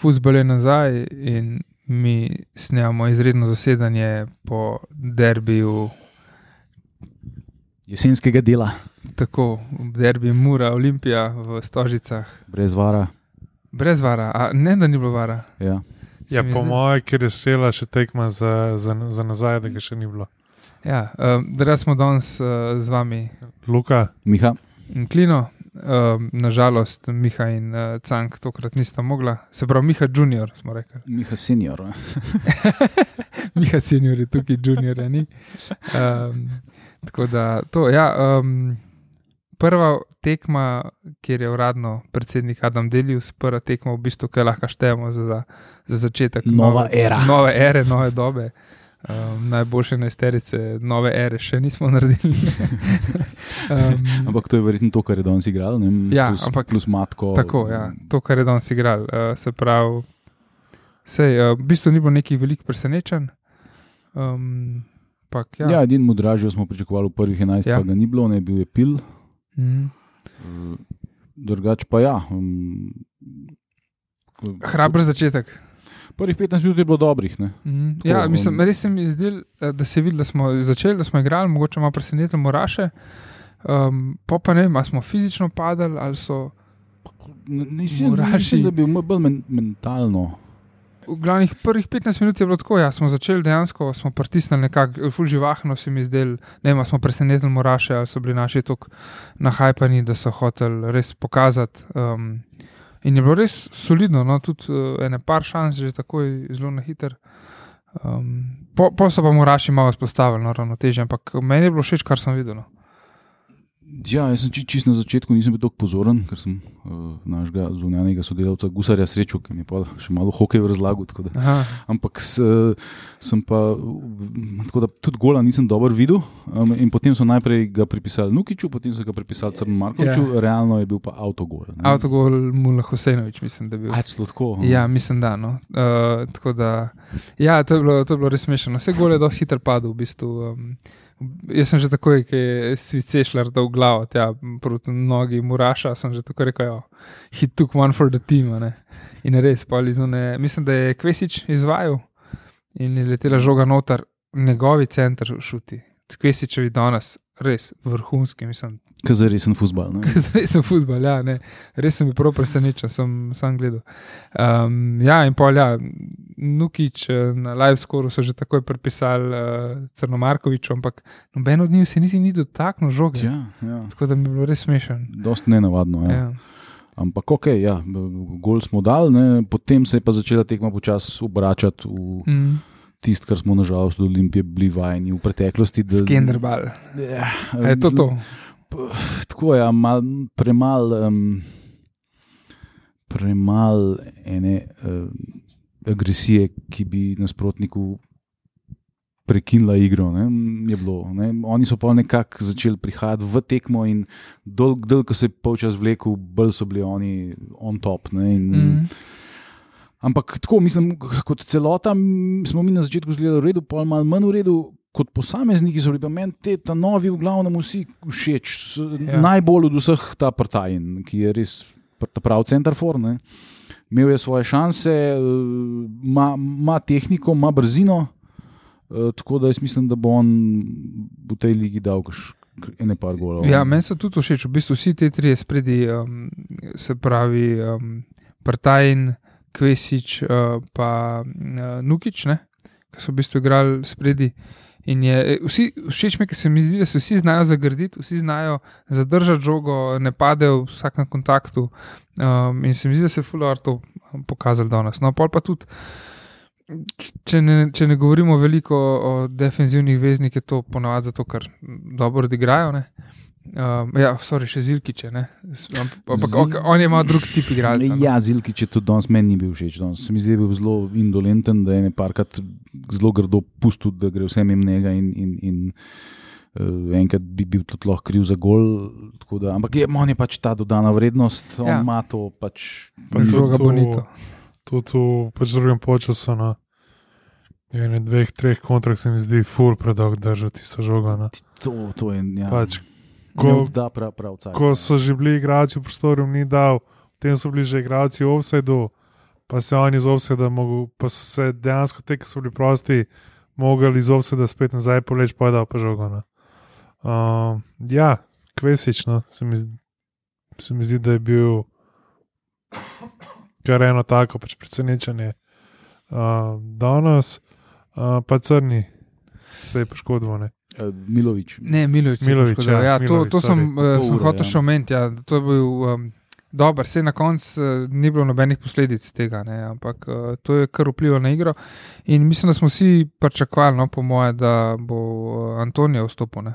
Fusbol je nazaj in mi snemamo izredno zasedanje po derbiju, Jesenskega dela, tako derbi Mura, Olimpija v Stožicah, brez vara. brez vara, a ne da ni bilo vara. Ja. Ja, po mojem, ker je strela še tekma za, za, za nazaj, da ga še ni bilo. Ja, um, da smo danes uh, z vami Luka, Miha, in Klino. Um, nažalost, Miha in uh, Cank tokrat nista mogla, se pravi, Miha Junior, smo rekli. Miha senior. Miha senior je tukaj, junior je ni. Um, tako da to, ja. Um, prva tekma, kjer je uradno predsednik Adam Delius, prva tekma, v bistvu, ki lahko štejemo za, za, za začetek Nova nove, era. Nove ere, nove dobe. Um, najboljše nesterice, nove ere, še nismo naredili. um, Ampak to je verjetno to, kar je danes igral. Ne? Ja, plus, ampak- plus matko. Tako, ja, to, kar je danes igral. Uh, se pravi, sej, uh, v bistvu ni bilo nekih velikih presenečenj. Um, pak, Ja, ja. edin mudražjo smo pričakovali v prvih 11, Ja. pa ga ni bilo, ne bil je pil. Mm. Drugač pa ja. Um, Hraber začetek. Prvih 15 minut je bilo dobrih. Ne? Mm. Tako, Ja, mislim, res se mi zdi, da se vidi, da smo začeli, da smo igrali, mogoče malo presenetili Moraše. Um, pa pa ne ali smo fizično padali ali so. Muraši. mislim, da bi bil bolj men, mentalno. V glavnih prvih 15 minut je bilo tako, ja, smo začeli dejansko, smo pritisnili nekako, ful živahno se mi zdel, ne vem, smo presenetili Moraše ali so bili naši tako nahajpani, da so hoteli res pokazati. Um, in je bilo res solidno, no, tudi uh, ene par šans, že takoj zelo na hiter. Um, po, po so pa Moraši malo spostavili, no, ravnoteže, ampak meni je bilo všeč, kar sem videl. No. Ja, jaz sem či, čist na začetku nisem bil tako pozoren, ker sem uh, našega zunanjega sodelavca Gusarja srečal, ki mi je pa še malo hokej razlagal. Ampak s, sem pa, tako da tudi gola nisem dobro videl. Um, in potem so najprej ga pripisali Nukiču, potem so ga pripisali Crnu Markoviču, Ja. realno je bil pa avtogol. ne. Avtogol Mula Hosejnovič, mislim, da je bil. A, tako. Ja, mislim, da. No. Uh, tako da ja, to, je bilo, to je bilo res smešno. Vse gole je dosti hitro padel. V bistvu. um, jaz sem že takoj, ki je svicešljar dal glavo tja, proti nogi Muraša, sem že tako rekel, hit took one for the team. Ne. In res, polizone, mislim, da je Kvesič izvajal in je letela žoga noter, njegovi center šuti. Kvesičevi danes, res vrhunski, mislim, Ker za resen futbal. ne. Zdaj sem futbol, ja, ne. res sem bil prav presenečen, sem, sem gledal. Um, ja, in pol, ja, Nukič eh, na live scoru so že takoj pripisali uh, Crnomarkoviču, ampak noben od njih se niti ni dotaknil žoge. Ja. Ja. Tako da mi je bilo res smešen. Dost nenavadno. Ja. Ja. Ampak ok, ja, gol smo dali, ne. potem se je pa začela tekma počasi obračati v Mm, tisto, kar smo nažalost od Olimpije bili vajeni v preteklosti. da- Skenderbal. Ja, Je to to? Tako je, ja, mal, premal, um, premal ene uh, agresije, ki bi nasprotniku prekinila igro. Ne, je bilo, ne. Oni so pa nekako začeli prihajati v tekmo in dolg, dolg, ko se je polčas vlekel, bolj so bili oni on top. Ne, in, Mm, Ampak tako, mislim, kot celota smo mi na začetku zgledali v redu, pa malo manj v redu. Kot posamezniki so bili meni te ta novi, v glavnem, vsi všeč. Ja. Najbolj od vseh ta Partajn, ki je res pravi center for. Ne. Imel je svoje šanse, eh, ima, ima tehniko, ima brzino. eh, Tako da jaz mislim, da bo on v tej ligi dal ene par golov. Ja, meni so tudi všeč, v bistvu vsi ti trije spredi, um, se pravi, um, Partajn, Kvesič, uh, pa uh, Nukič, ne, ki so v bistvu igrali spredi. In je, e, vsi, všeč mi je, ker se mi zdi, da se vsi znajo zagrditi, vsi znajo zadržati žogo, ne padejo v vsakem kontaktu. Um, in se mi zdi, da se je Fulor to pokazal danes. No, pa tudi, če ne, če ne govorimo veliko o, defenzivnih veznikih, je to ponavadi zato, ker dobro odigrajo. Ne? Um, ja, sorry, še Zilkiče. ne. Ampak Zil- on je ima drug tip igralca. no. Ja, Zilki, če tudi danes meni ni bil všeč. Danes. Se mi zdi, da je bil zelo indolenten, da je nekajkrat zelo grdo pustil, da gre vse mimo njega. In, in, in uh, enkrat bi bil tudi lahko kriv za gol. tako Da, ampak je, on je pač ta dodana vrednost, on Ja. ima to pač. Pa Žoga bonito. Tudi v pač drugem času na ene, dveh, treh kontrah se mi zdi ful predolg držati tisto žogo. No. To, to je. Ja, Pač, ko, da, prav, prav, cajt, Ko ja. so že bili igralci v prostoru, ni dal, potem so bili že igralci v offsajdu, pa se oni iz offseda, mogel, pa so se dejansko te, ki so bili prosti, mogli iz offseda spet nazaj poleč, pa je dal pa žogo. Uh, ja, kvesično se mi, se mi zdi, da je bil kar eno tako pač presenečenje. Uh, danes uh, pa crni se je poškodoval. Eh, Milovič. Ne, Milovič. Milović, Milovič ja, ja, to, Milović, to sem, sorry. uh, Pol sem ure, hotel ja. še omeniti. Ja. To je bil um, dober, vse na koncu uh, ni bilo nobenih posledic tega, ne, ampak uh, to je kar vplivalo na igro. In mislim, da smo vsi pričakovali, no, po moje, da bo uh, Antonijo vstopil. Ne.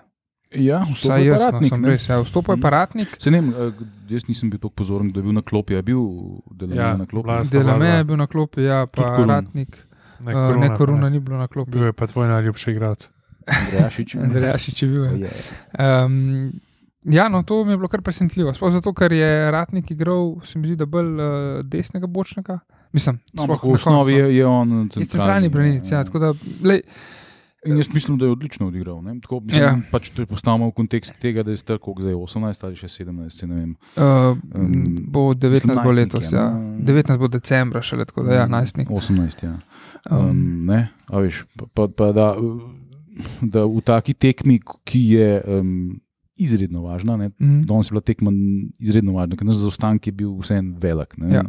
Ja, vstopil je no, paratnik. sem ne. res. Ja, vstopil je Mhm. paratnik. Se ne, eh, jaz nisem bil tako pozoren, kdo je bil na klopi. Je bil Delamej Ja, na klopi. Delame je bil na klopi, ja, pa Korun. Ratnik. Ne, Uh, koruna, ne, Koruna ne. ni bilo na klopi. Bil je pa tvoj najljubši igralec. Andrejašič. Andrejašič je bil. Ja. Je. Um, ja, no, to mi je bilo kar presenetljivo. Sploh zato, ker je Ratnik igral, se mi zdi, da bolj uh, desnega bočnika. Mislim, No, v osnovi no. je, je on je centralni, centralni branilec. Ja, tako da, lej, In jaz mislim, da je odlično odigral. ne. Tako, mislim, Ja. ja. pač to je postavljeno v kontekst tega, da je star koliko zdaj 18 ali še 17, se ne vem. uh, bo 19 bo letos, je, ja. no. 19 bo decembra, šele tako da, ja, najstnik. 18, ja. Um, Um, ne, a veš, pa, pa da, da v taki tekmi, ki je um, izredno važna, ne, mhm. danes je bila tekma izredno važna, ker naš zaostanek je bil vseeno velik. Ne, Ja.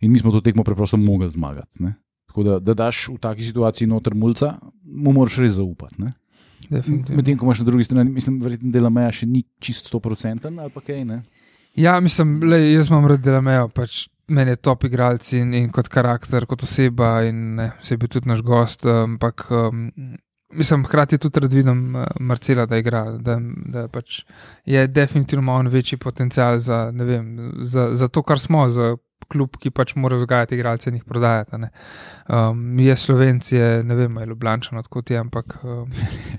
In mi smo to tekmo preprosto mogli zmagati. Ne. Tako da, da daš v taki situaciji noter mulca, mu moraš res zaupati. ne. Medtem ko imaš na drugi strani, mislim, verjetno dela meja še ni čist 100% ali pa kaj. Ne? Ja, mislim, lej, jaz imam rad Delamejo, pač meni je top igralec in, in kot karakter, kot oseba, in ne, se je bil tudi naš gost. Ampak um, mislim, hkrati tudi rad vidim uh, Marcela, da igra, da, da pač je definitivno on večji potencial za, vem, za, za to, kar smo, za klub, ki pač mora vzgajati igralce in jih prodajati. a ne. Um, je Slovenci, je, ne vem, ali je Ljubljančan, odkot je, ampak. Um,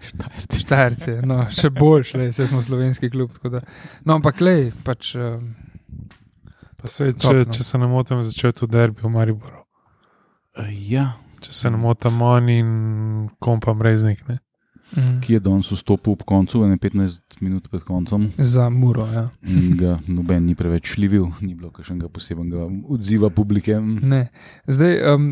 Štajerci, no, še boljš, le, vse smo slovenski klub. tako Da, no, ampak le, pač. Um, Pa se, Top, če, no. če se ne motim, začel tudi derbi v Mariboru. Ja, Če se ne motim, on in kompa mreznik. Ne? mm, ki je danes vstopil ob koncu, ne 15 minut pred koncem. za muro, ja. Ga noben ni preveč šljivil, ni bilo kakšnega posebnega odziva publike. Ne. Zdaj, um,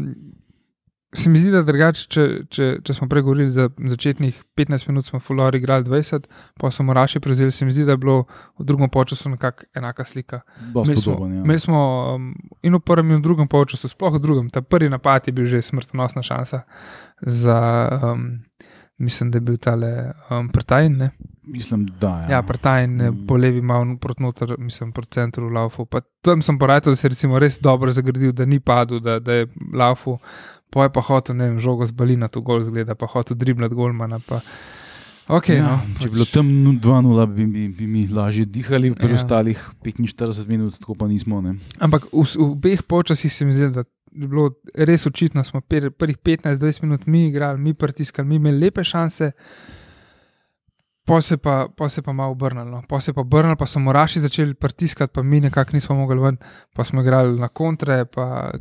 se mi zdi, da drugače, če, če, če smo prej govorili za začetnih 15 minut, smo Fulor igrali 20, pa so Moraši prevzeli, se mi zdi, da je bilo v drugem polčasu nekako enaka slika. Imeli smo, podoben, ja. imeli smo um, in v prvem, in v drugem polčasu, sploh v drugem. Ta prvi napad je bil že smrtonosna šansa za, um, mislim, da je bil tale um, Prtajn. ne. Mislim, da Ja, Prtajn Mm. po levi malo proti noter, mislim, proti centru Laufu. Pa tam sem porajal, da se je res dobro zagradil, da ni padel, da, da je Laufu. Pa je pa hotel, ne vem, žogo z balina, tu gol zgleda, pa hotel driblat golmana. Pa... Okay, ja, no, če bi bilo tam 2-0, bi, bi, bi mi lažje dihali, pri Ja. ja. ostalih 45 minut, tako pa nismo. Ne. Ampak v, v obeh počasih se mi zdi, da je bilo res očitno, smo per, prvih 15-20 minut mi igrali, mi pritiskali, mi imeli lepe šanse. Pa se pa, pa se pa malo obrnilo. No. Pa se pa obrnilo, pa so moraši začeli pritiskati, pa mi nekako nismo mogli ven, pa smo igrali na kontre. Pa,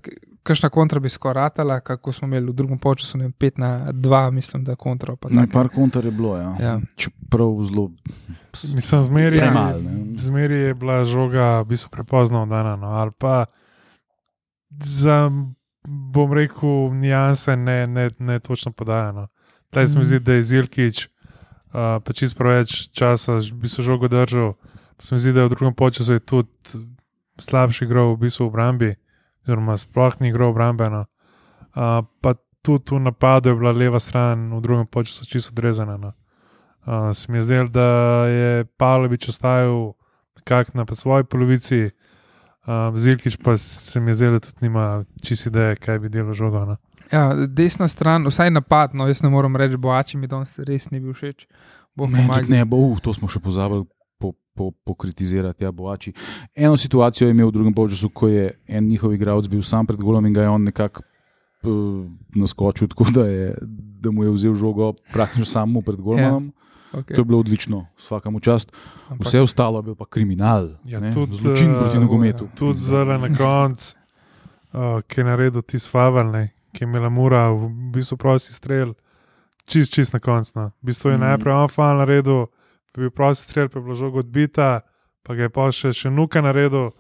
kakšna kontra bi skoraj ratala, kako smo imeli v drugem času, ne vem, 5 na 2, mislim, da kontra. pa Ne, par kontar je bilo, ja. Ja. čeprav zelo Mislim, zmeri ne. zmeri je bila žoga, v bistvu prepozno oddana. No, ali pa za, bom rekel, nijanse ne, ne, ne točno podajano. Tleh se mi Mhm. zdi, da je Zilkič uh, pa čist preveč časa, ž- bi se žogo držal. Se mi zdi, da je v drugem času tudi slabši igral v bistvu v obrambi, oziroma sploh ni igral obrambeno. Uh, pa tudi v napadu je bila leva stran v drugem času čisto odrezana. No. Uh, se mi je zdelo, da je Pavlović ostajal nekako na svoji polovici, uh, Zilkič pa se mi je zdelo, da tudi nima čisto ideje, kaj bi delo žogo. No. Ja, desna stran, vsaj napad, no jaz ne morem reči, boači mi danes res ni bil všeč. Ne, ne, bo, uh, to smo še pozabili po, po, pokritizirati, ja, boači. Eno situacijo je imel v drugem polčasu, ko je en njihov igralec bil sam pred golom in ga je on nekako uh, naskočil, tako da, je, da mu je vzel žogo praktično samo pred golom. Okay. To je bilo odlično, vsakemu čast. Ampak- Vse ostalo je bil pa kriminal, Ja, ne, tudi, zločin proti nogometu. Tudi zdaj na koncu, uh, ki je naredil tisti faval, ne, ki je imela mura, v bistvu prosti strel, čist, čist na koncu. No. V bistvu je mm. najprej on faval naredil, pa je bil prosti strel, pa je bila žoga odbita, pa ga je pa še, še nuka naredil,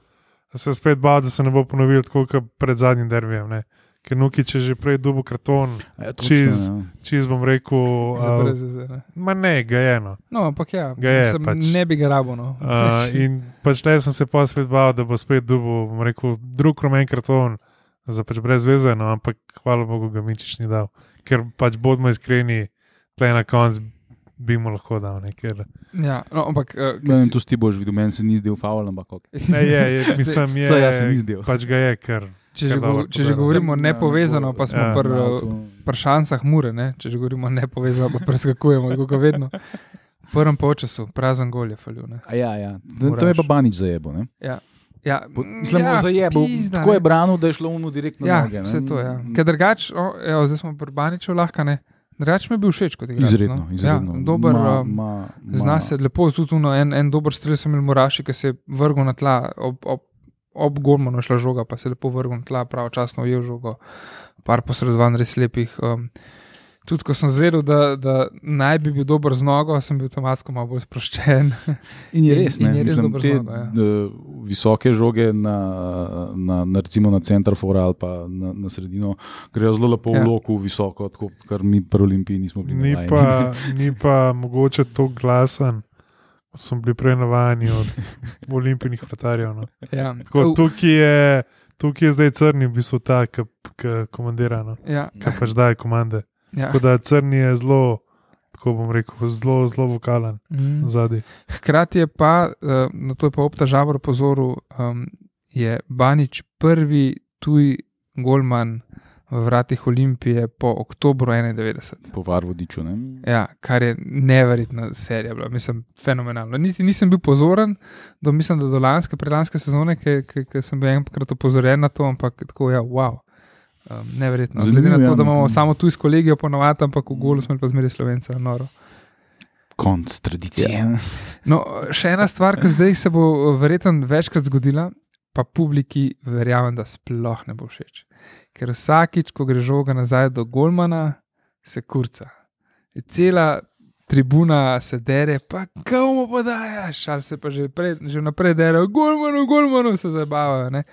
se spet bal, da se ne bo ponovil tako kot pred zadnjim derbijem. Ne? Ker Nuki, če že prej dubo karton, Ja, točno, Čiz- ja. čez bom rekel, Za uh, brez veze, ne. ma ne, ga je eno. No, ampak ja, Ga je, pač. ne bi ga rabo. No. Uh, in pač le sem se pa spet bal, da bo spet dubo, bom rekel, drug rumen karton, za pač brez veze, no, ampak hvala Bogu ga Mičič ni dal. Ker pač bodimo iskreni, tle na koncu bi mu lahko dal nekaj. ja, no, ampak uh, Ne vem, to si ti boš videl, meni se ni zdel faul, ampak ok. Ne, je, je, mislim, je, ja se ni zdel. pač ga je, ker če, že, go, če že govorimo Ja, nepovezano, pa smo ja, pri Ja, pri šansah mure, ne? če že govorimo nepovezano, pa preskakujemo, tako kot vedno. V prvem polčasu, prazen gol je falil. Ne? A Ja, ja. To je pa Banič zajebo. ne? Ja, Po- mm, Mislim, ja, ja, zajebo. pizda, Tako je branil, da je šlo mu direkt na Ja, noge. ne. vse to je. Ja. Ker drugač, o, evo, zdaj smo pri Baniču lahko ne. Drugač mi je bil všeč kot igralec. Izredno, no. izredno. Ja, dober, Ma- um, ma- Zna ma- se lepo, tudi uno, en, en dober strel sem imel Moraši, ki se je vrgel na tla, ob, ob, ob Gormanu šla žoga, pa se je lepo vrgel na tla, pravočasno ujel žogo, par posredovanj res lepih. Um, tudi ko sem zvedel, da, da naj bi bil dober z nogo, sem bil avtomatsko malo bolj sproščen. In je In- res, in ne, je res mislim, dober te, zmaga, ja. visoke žoge na, na, na, recimo na center fora ali pa na, na sredino grejo zelo lepo Ja. v loku, visoko, tako, kar mi pri Olimpiji nismo bili. ni navajeni. pa, ni pa mogoče tako glasen, smo bili prej navajeni od olimpijskih vratarjev. No. ja. Tako, tukaj, je, tukaj je zdaj crni, v bistvu ta, ki komandira, no. ja, ki pač daje komande. Ja. Tako da crni je zelo, tako bom rekel, zelo, zelo vokalen Mm. zadnji. Hkrati je pa, uh, na to je pa opta žabr pozoril, um, je Banič prvi tuj golman v vratih Olimpije po oktobru 91. Po Varvodiču. Ne? Ja, kar je neverjetna serija, bila. mislim, fenomenalno. Nisi, nisem bil pozoren, do, mislim, da do lanske, predlanske sezone, ki sem bil enkrat opozorjen na to, ampak tako je, ja, wow. Um, neverjetno. Glede Zanimivo, na to, ja, da imamo no. samo tu iz kolegijo ponovadi, ampak v golu smo pa zmeraj slovenca, noro. Konc tradicije. No, še ena stvar, ki zdaj se bo verjetno večkrat zgodila, pa publiki verjamem, da sploh ne bo všeč. Ker vsakič, ko gre žoga nazaj do Golmana, se kurca. Je cela tribuna se dere, pa komu podajaš, ali se pa že, pred, že naprej dere, Golmanu, Golmanu se zabavajo. ne.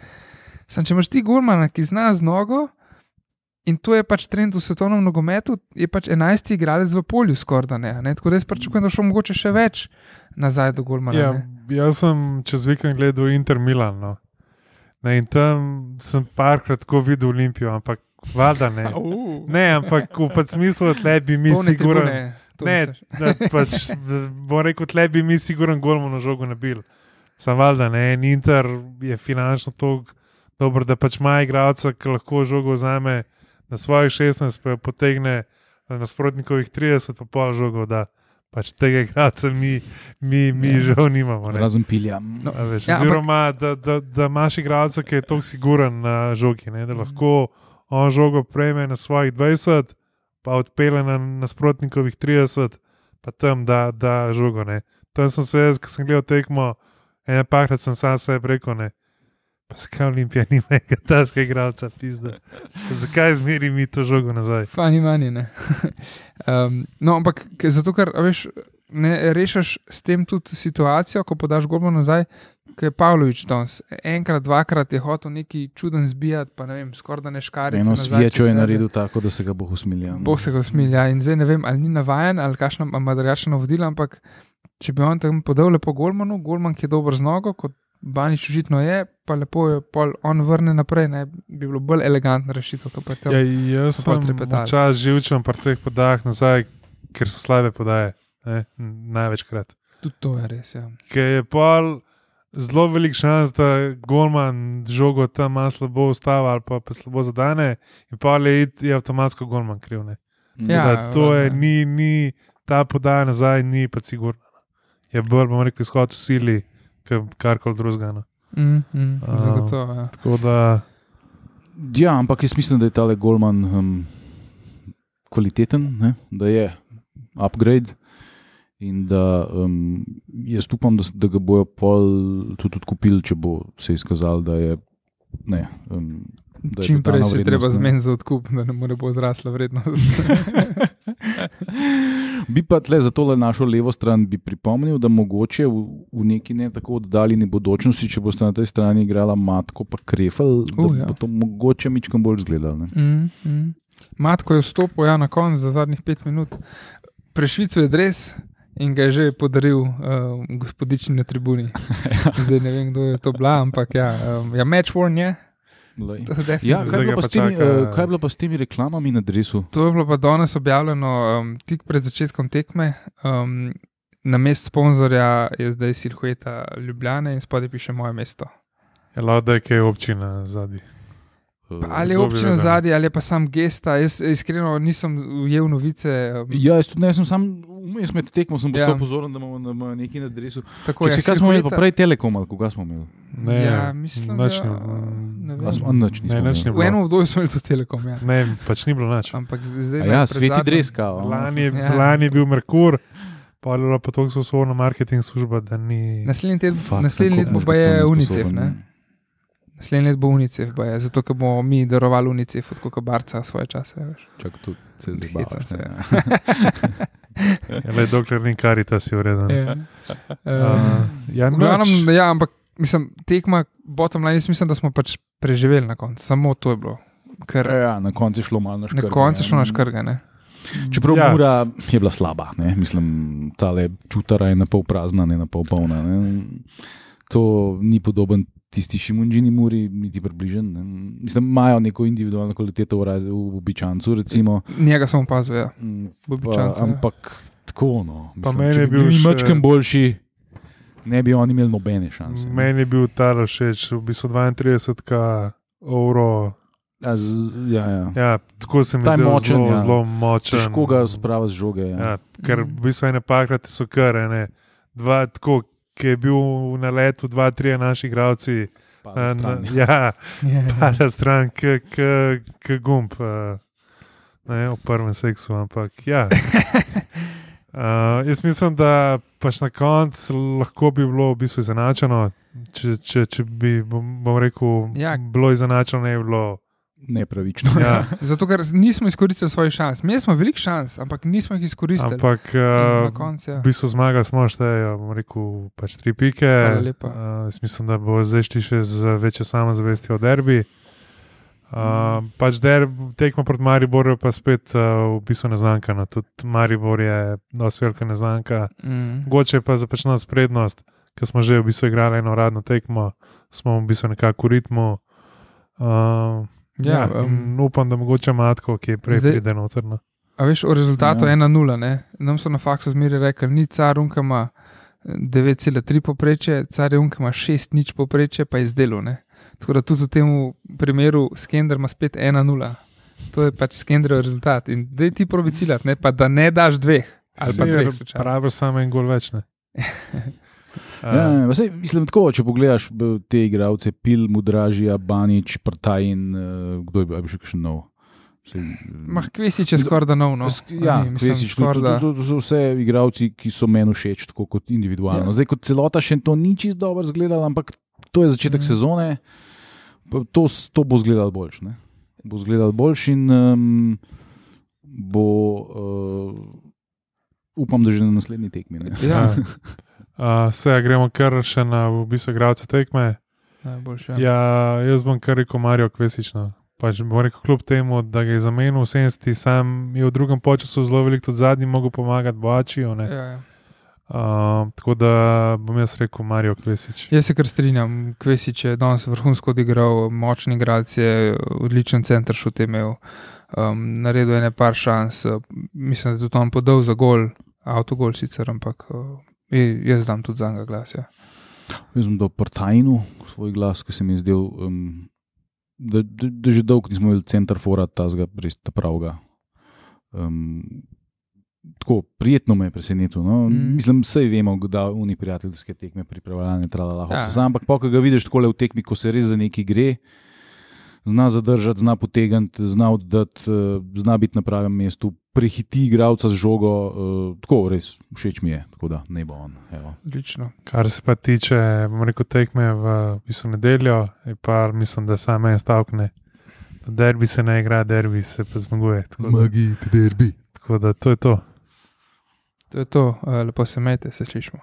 Sam, če imaš ti Golmana, ki zna z nogo. In to je pač trend v svetovnem nogometu, je pač 11 igralec v polju, skoraj da ne. ne? Tako da jaz pričakujem, da bo šlo mogoče še več nazaj do Golmana. Ja, ne. jaz sem čez vikend gledal Inter Milan. No. Ne, in tam sem parkrat tako videl Olimpijo, ampak valjda ne. Ne, ampak v pač smislu, da bi mi sigurno. to Ne, da pač, da bom rekel, tle bi mi sigurno golmo na žogo nabil. Sam valjda ne, in Inter je finančno tako dober, da pač ima igralca, ki lahko žogo vzame na svojih 16, pa jo potegne na nasprotnikovih 30, pa pol žogo, da pač tega igralca mi, mi, mi Ja. žal nimamo. Ne. Razen pilja. No, A Veš, Ja, oziroma, da, da, da imaš igralca, ki je tako siguren na žogi, ne, da lahko on žogo prejme na svojih 20, pa odpele na nasprotnikovih 30, pa tam da, da žogo. Ne. Tam sem se, jaz, ko sem gledal tekmo, ena pakrat sem sam sebi rekel, ne. Pa zakaj Olimpija nima enega taskega igralca, pizda. Zakaj zmeri mi to žogo nazaj? Fani manj ne. um, no, ampak zato, ker a veš, ne rešiš s tem tudi situacijo, ko podaš golmo nazaj. Ki je Pavlović danes, enkrat, dvakrat je hotel neki čuden zbijati, pa ne vem, skoraj da ne škari. Eno svečo je naredil tako, da se ga bo usmilil. Bog se ga usmilja. In zdaj ne vem, ali ni navajen ali kakšno ima drugačno vodilo, ampak če bi on tam podal lepo Golmanu, Golman, ki je dober z nogo, kot Banič užitno je, pa lepo je pol on vrne naprej, ne bi bilo bolj elegantna rešitev, kot pa je tam. Ja, jaz sem trepetali. čas živčen pri teh podajah nazaj, ker so slabe podaje. Ne, največkrat. Tudi to je res. Ja. Ker je pol zelo velik šans, da Golman žogo tam malo slabo ustava ali pa, pa slabo zadane, in pa je, it- je avtomatsko Golman kriv. Ne. Ja, Da to je, valjda. ni, ni ta podaja nazaj, ni pa sigurno. Je bolj, bomo rekli, izhod v sili, karkoli drugega. No. Mm, mm, A. zagotovo. Ja. Tako da, Ja, ampak jaz mislim, da je tale Golman um, kvaliteten, ne? da je upgrade. In da um, jaz upam, da, da ga bojo pol tudi odkupili, če bo se izkazalo, da je. Ne, um, da je Čim prej se vrednost, treba zmeniti za odkup, da ne more bo zrasla vrednost. Bi pa tle za tole našo levo stran bi pripomnil, da mogoče v, v neki ne tako oddaljeni bodočnosti, če boste na tej strani igrala Matko pa Krefel, da Uh, ja. bo to mogoče mičkam bolj izgledalo. Mm, mm. Matko je vstopil ja, na koncu za zadnjih pet minut, prešvical je dres in ga je že podaril uh, gospodični na tribuni. Zdaj ne vem, kdo je to bila, ampak ja, um, ja match worn je. Ja, kaj je, bilo temi, čaka- eh, kaj je bilo pa s temi reklamami na dresu? To je bilo pa danes objavljeno um, tik pred začetkom tekme. Um, na mestu sponzorja je zdaj silhueta Ljubljane in spodaj piše moje mesto. Je lahko, da je kaj občina zadnji. Ali je občina zadnji ali pa sam gesta. Jaz iskreno nisem ujel novice. Ja, jaz tudi ne, sem sam vmes med tekmo, sem postal Ja. pozoren, da imamo, na dresu. tako, Če ja, si kaj smo imeli, silhueta- prej Telekom, ali koga smo imeli? Ne, Ja, mislim, da- ne smo- Ne, imeli. ni V enem bilo. obdobju smo imeli tudi Telekom. Ja. Ne, pač ni bilo nič. Ampak zdaj ne, ja, pred sveti zadnjim- dres, kao. a? Lani, Ja. ja. lani je bil Merkur, pa je bila pa tako sposobna marketing služba, da ni. Naslednji, ted, Fakt, naslednji let bo pa je UNICEF. Ne? Naslednji let bo UNICEF, pa je, zato ker bomo mi darovali UNICEF od koga barca svoje čase. Veš. Čakaj, tu se zdaj Ne. Ja, le, dokler ni karita, si ureden. Ja. Uh, ja, V glavnem, nič. ja, ampak mislim, tekma, bottom line, mislim, da smo pač preživeli na koncu. Samo to je bilo. Ker Ja, na koncu je šlo malo na škrge. na koncu je ja. šlo na škrgane. Čeprav Ja. ja. Mura je bila slaba, ne? mislim, ta čutara je na pol prazna, ne na pol polna. Ne? To ni podoben tisti šimunžini muri, niti približen. Ne? Mislim, imajo neko individualno kvaliteto v, raz, v običancu, recimo. Njega sem opazil, ja. Mm, Običancu, ja. ampak tako, no. Pa meni je bil še- mačkem boljši, ne bi oni imeli nobene šanse. Meni je bil ta všeč, v bistvu 32 evrov. Ja, z, ja, ja. Ja, tako se mi je zdi močen, zelo, ja. zelo močen. Težko ga spraviti z žoge. Ja. Ja, ker v bistvu ene pakrate so kar ene. Dva, tako, ki je bil na letu, dva, tri naši igravci. Pada stran. Ja, Ja, pa na stran, k gumb. eh, Ne, v prvem seksu, ampak ja. Uh, jaz mislim, da pač na koncu lahko bi bilo v bistvu izenačeno. Če, če, če bi, bom, bom rekel, Ja. bilo izenačeno, ne bi bilo. Nepravično. Ja, Zato, ker nismo izkoristili svojih šans. Mi smo veliko šans, ampak nismo jih izkoristili. ampak uh, koncu, ja. v bistvu zmaga smo šteje, bom rekel, pač tri pike. Uh, mislim, da bo zdaj šli še z večjo samozavestjo v derbi. Uh, pač derb, tekmo proti Mariboru je pa spet uh, v bistvu neznanka. No. Tudi Maribor je dosti velika neznanka. Mm. Mogoče pa za pač nas prednost, ker smo že v bistvu igrali eno radno tekmo, smo v bistvu nekako v ritmu. Uh, Ja, ja, um, upam, da mogoče Matko, ki je prej zdaj- pride noter. No. A veš, o rezultatu Ja. ja. 1-0, ne? nam so na faksu zmeri rekli, ni car unka ima 9,3 poprečje, car je unka ima 6 nič poprečje, pa je zdelo. Ne? Tako da tudi v tem primeru Skender ima spet 1-0. To je pač Skenderov rezultat. In da ti probi ciljati, ne? pa da ne daš dveh ali pa Saj, dveh. slučajno. Pravi samo en gol več. Ja, ja, sej, mislim, tako, če pogledaš te igralce, Pil, Mudražija, Banič, Prtajin, uh, kdo je bil, a bi še kakšen nov. Sej, Mah, Kvesič je skoraj da nov. No. Ja, A ni, mislim, Kvesič, to, to, to, to so vse igralci, ki so meni všeč, tako kot individualno. Ja. Ja. Zdaj, kot celota, še to ni čisto dobro izgledalo, ampak to je začetek mm. sezone, to, to bo izgledalo boljš. Ne? Bo izgledalo boljš in um, bo, uh, upam, da že na naslednji tekmi. Ne? Ja, Uh, se, gremo kar še na v bistvu igralce tekme. najboljši. Ja. Ja, jaz bom kar rekel Marijo Kvesično. Pač bom rekel, kljub temu, da ga je zamenil v 70, sam je v drugem času zelo veliko tudi zadnji mogel pomagati Boačijo. Ja, ja. Uh, tako da bom jaz rekel Marijo Kvesič. Jaz se kar strinjam, Kvesič je danes vrhunsko odigral, močni igralec je, odličen center šut imel, um, naredil je nekaj šans, mislim, da je tudi on podal za gol, avtogol sicer, ampak uh, je- jaz dam tudi za njega glas. Ja. Jaz sem do Prtajnu svoj glas, ki se mi je zdel, um, da, da, da že dolgo nismo imeli center fora, ta zga, res ta pravga. Um, tako prijetno me je presenetil. No? Mm. Mislim, vse vemo, da oni prijateljske tekme pripravljalne trala Ja. lahko. Ja. Ampak, pa, ko ga vidiš tako v tekmi, ko se res za neki gre, zna zadržati, zna potegniti, zna oddati, eh, zna biti na pravem mestu, prehiti igralca z žogo. Uh, tako res všeč mi je, tako da ne bo on. Evo. Odlično. Kar se pa tiče, bom rekel, tekme v bistvu nedeljo, je pa mislim, da samo en stavek ne. Derbi se ne igra, derbi se pa zmaguje. Tako da, derbi. tako da to je to. To je to, uh, lepo se mete, se češmo.